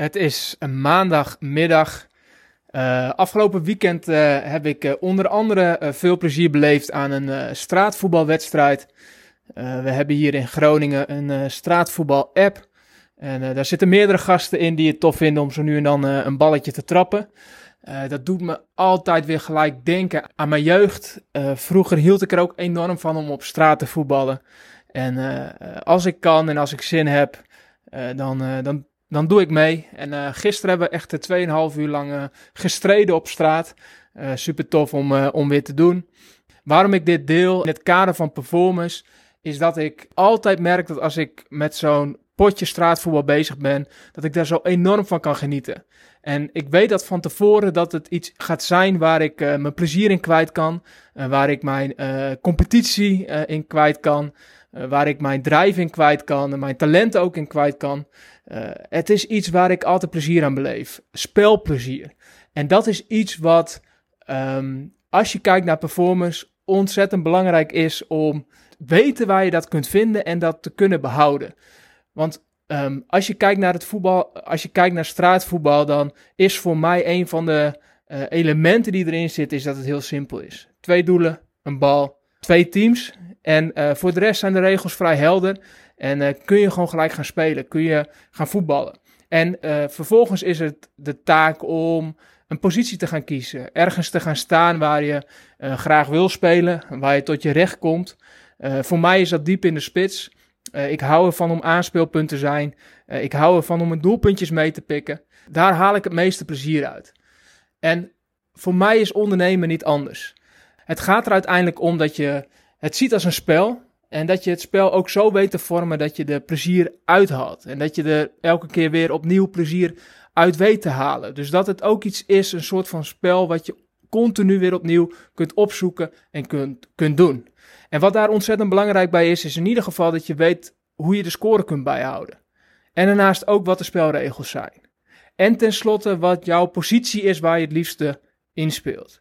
het is een maandagmiddag. Uh, afgelopen weekend uh, heb ik uh, onder andere veel plezier beleefd aan een straatvoetbalwedstrijd. we hebben hier in Groningen een straatvoetbal-app. En daar zitten meerdere gasten in die het tof vinden om zo nu en dan een balletje te trappen. dat doet me altijd weer gelijk denken aan mijn jeugd. vroeger hield ik er ook enorm van om op straat te voetballen. En als ik kan en als ik zin heb, dan, dan dan doe ik mee. En uh, gisteren hebben we echt 2,5 uur lang uh, gestreden op straat. Uh, super tof om, om weer te doen. Waarom ik dit deel in het kader van performance, is dat ik altijd merk dat als ik met zo'n potje straatvoetbal bezig ben, dat ik daar zo enorm van kan genieten. En ik weet dat van tevoren dat het iets gaat zijn waar ik mijn plezier in kwijt kan, waar ik mijn competitie in kwijt kan, waar ik mijn drive in kwijt kan en mijn talenten ook in kwijt kan. Uh, het is iets waar ik altijd plezier aan beleef. Spelplezier. En dat is iets wat, um, als je kijkt naar performance, ontzettend belangrijk is om weten waar je dat kunt vinden en dat te kunnen behouden. Want um, als je kijkt naar het voetbal, als je kijkt naar straatvoetbal, dan is voor mij een van de uh, elementen die erin zit, is dat het heel simpel is. Twee doelen, een bal, twee teams. En uh, voor de rest zijn de regels vrij helder. En uh, kun je gewoon gelijk gaan spelen, kun je gaan voetballen. En uh, vervolgens is het de taak om een positie te gaan kiezen. Ergens te gaan staan waar je graag wil spelen, waar je tot je recht komt. voor mij is dat diep in de spits. ik hou ervan om aanspeelpunt te zijn. ik hou ervan om mijn doelpuntjes mee te pikken. Daar haal ik het meeste plezier uit. En voor mij is ondernemen niet anders. Het gaat er uiteindelijk om dat je het ziet als een spel. En dat je het spel ook zo weet te vormen dat je er plezier uithaalt. En dat je er elke keer weer opnieuw plezier uit weet te halen. Dus dat het ook iets is, een soort van spel wat je continu weer opnieuw kunt opzoeken en kunt, kunt doen. En wat daar ontzettend belangrijk bij is, is in ieder geval dat je weet hoe je de score kunt bijhouden. En daarnaast ook wat de spelregels zijn. En tenslotte wat jouw positie is waar je het liefste inspeelt.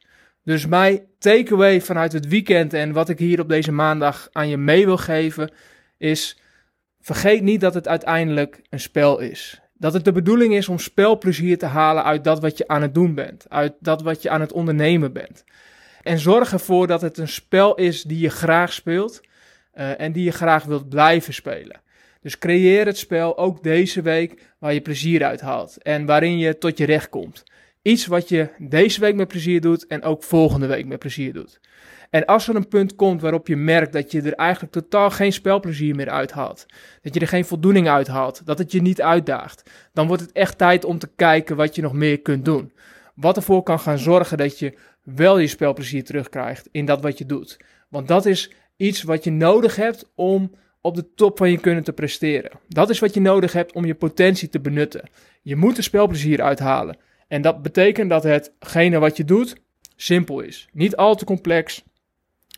Dus mijn takeaway vanuit het weekend en wat ik hier op deze maandag aan je mee wil geven is: vergeet niet dat het uiteindelijk een spel is. Dat het de bedoeling is om spelplezier te halen uit dat wat je aan het doen bent, uit dat wat je aan het ondernemen bent. En zorg ervoor dat het een spel is die je graag speelt uh, en die je graag wilt blijven spelen. Dus creëer het spel ook deze week waar je plezier uit haalt en waarin je tot je recht komt. Iets wat je deze week met plezier doet en ook volgende week met plezier doet. En als er een punt komt waarop je merkt dat je er eigenlijk totaal geen spelplezier meer uithaalt, dat je er geen voldoening uithaalt, dat het je niet uitdaagt, dan wordt het echt tijd om te kijken wat je nog meer kunt doen. Wat ervoor kan gaan zorgen dat je wel je spelplezier terugkrijgt in dat wat je doet. Want dat is iets wat je nodig hebt om op de top van je kunnen te presteren. Dat is wat je nodig hebt om je potentie te benutten. Je moet er spelplezier uithalen. En dat betekent dat hetgene wat je doet simpel is. Niet al te complex,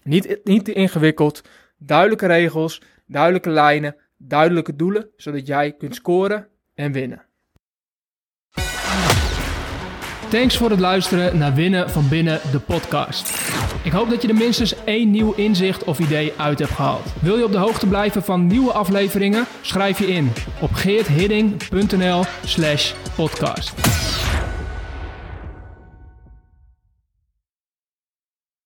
niet, niet te ingewikkeld. Duidelijke regels, duidelijke lijnen, duidelijke doelen, zodat jij kunt scoren en winnen. Thanks voor het luisteren naar Winnen van Binnen, de podcast. Ik hoop dat je er minstens één nieuw inzicht of idee uit hebt gehaald. Wil je op de hoogte blijven van nieuwe afleveringen? Schrijf je in op geerthidding.nl slash podcast.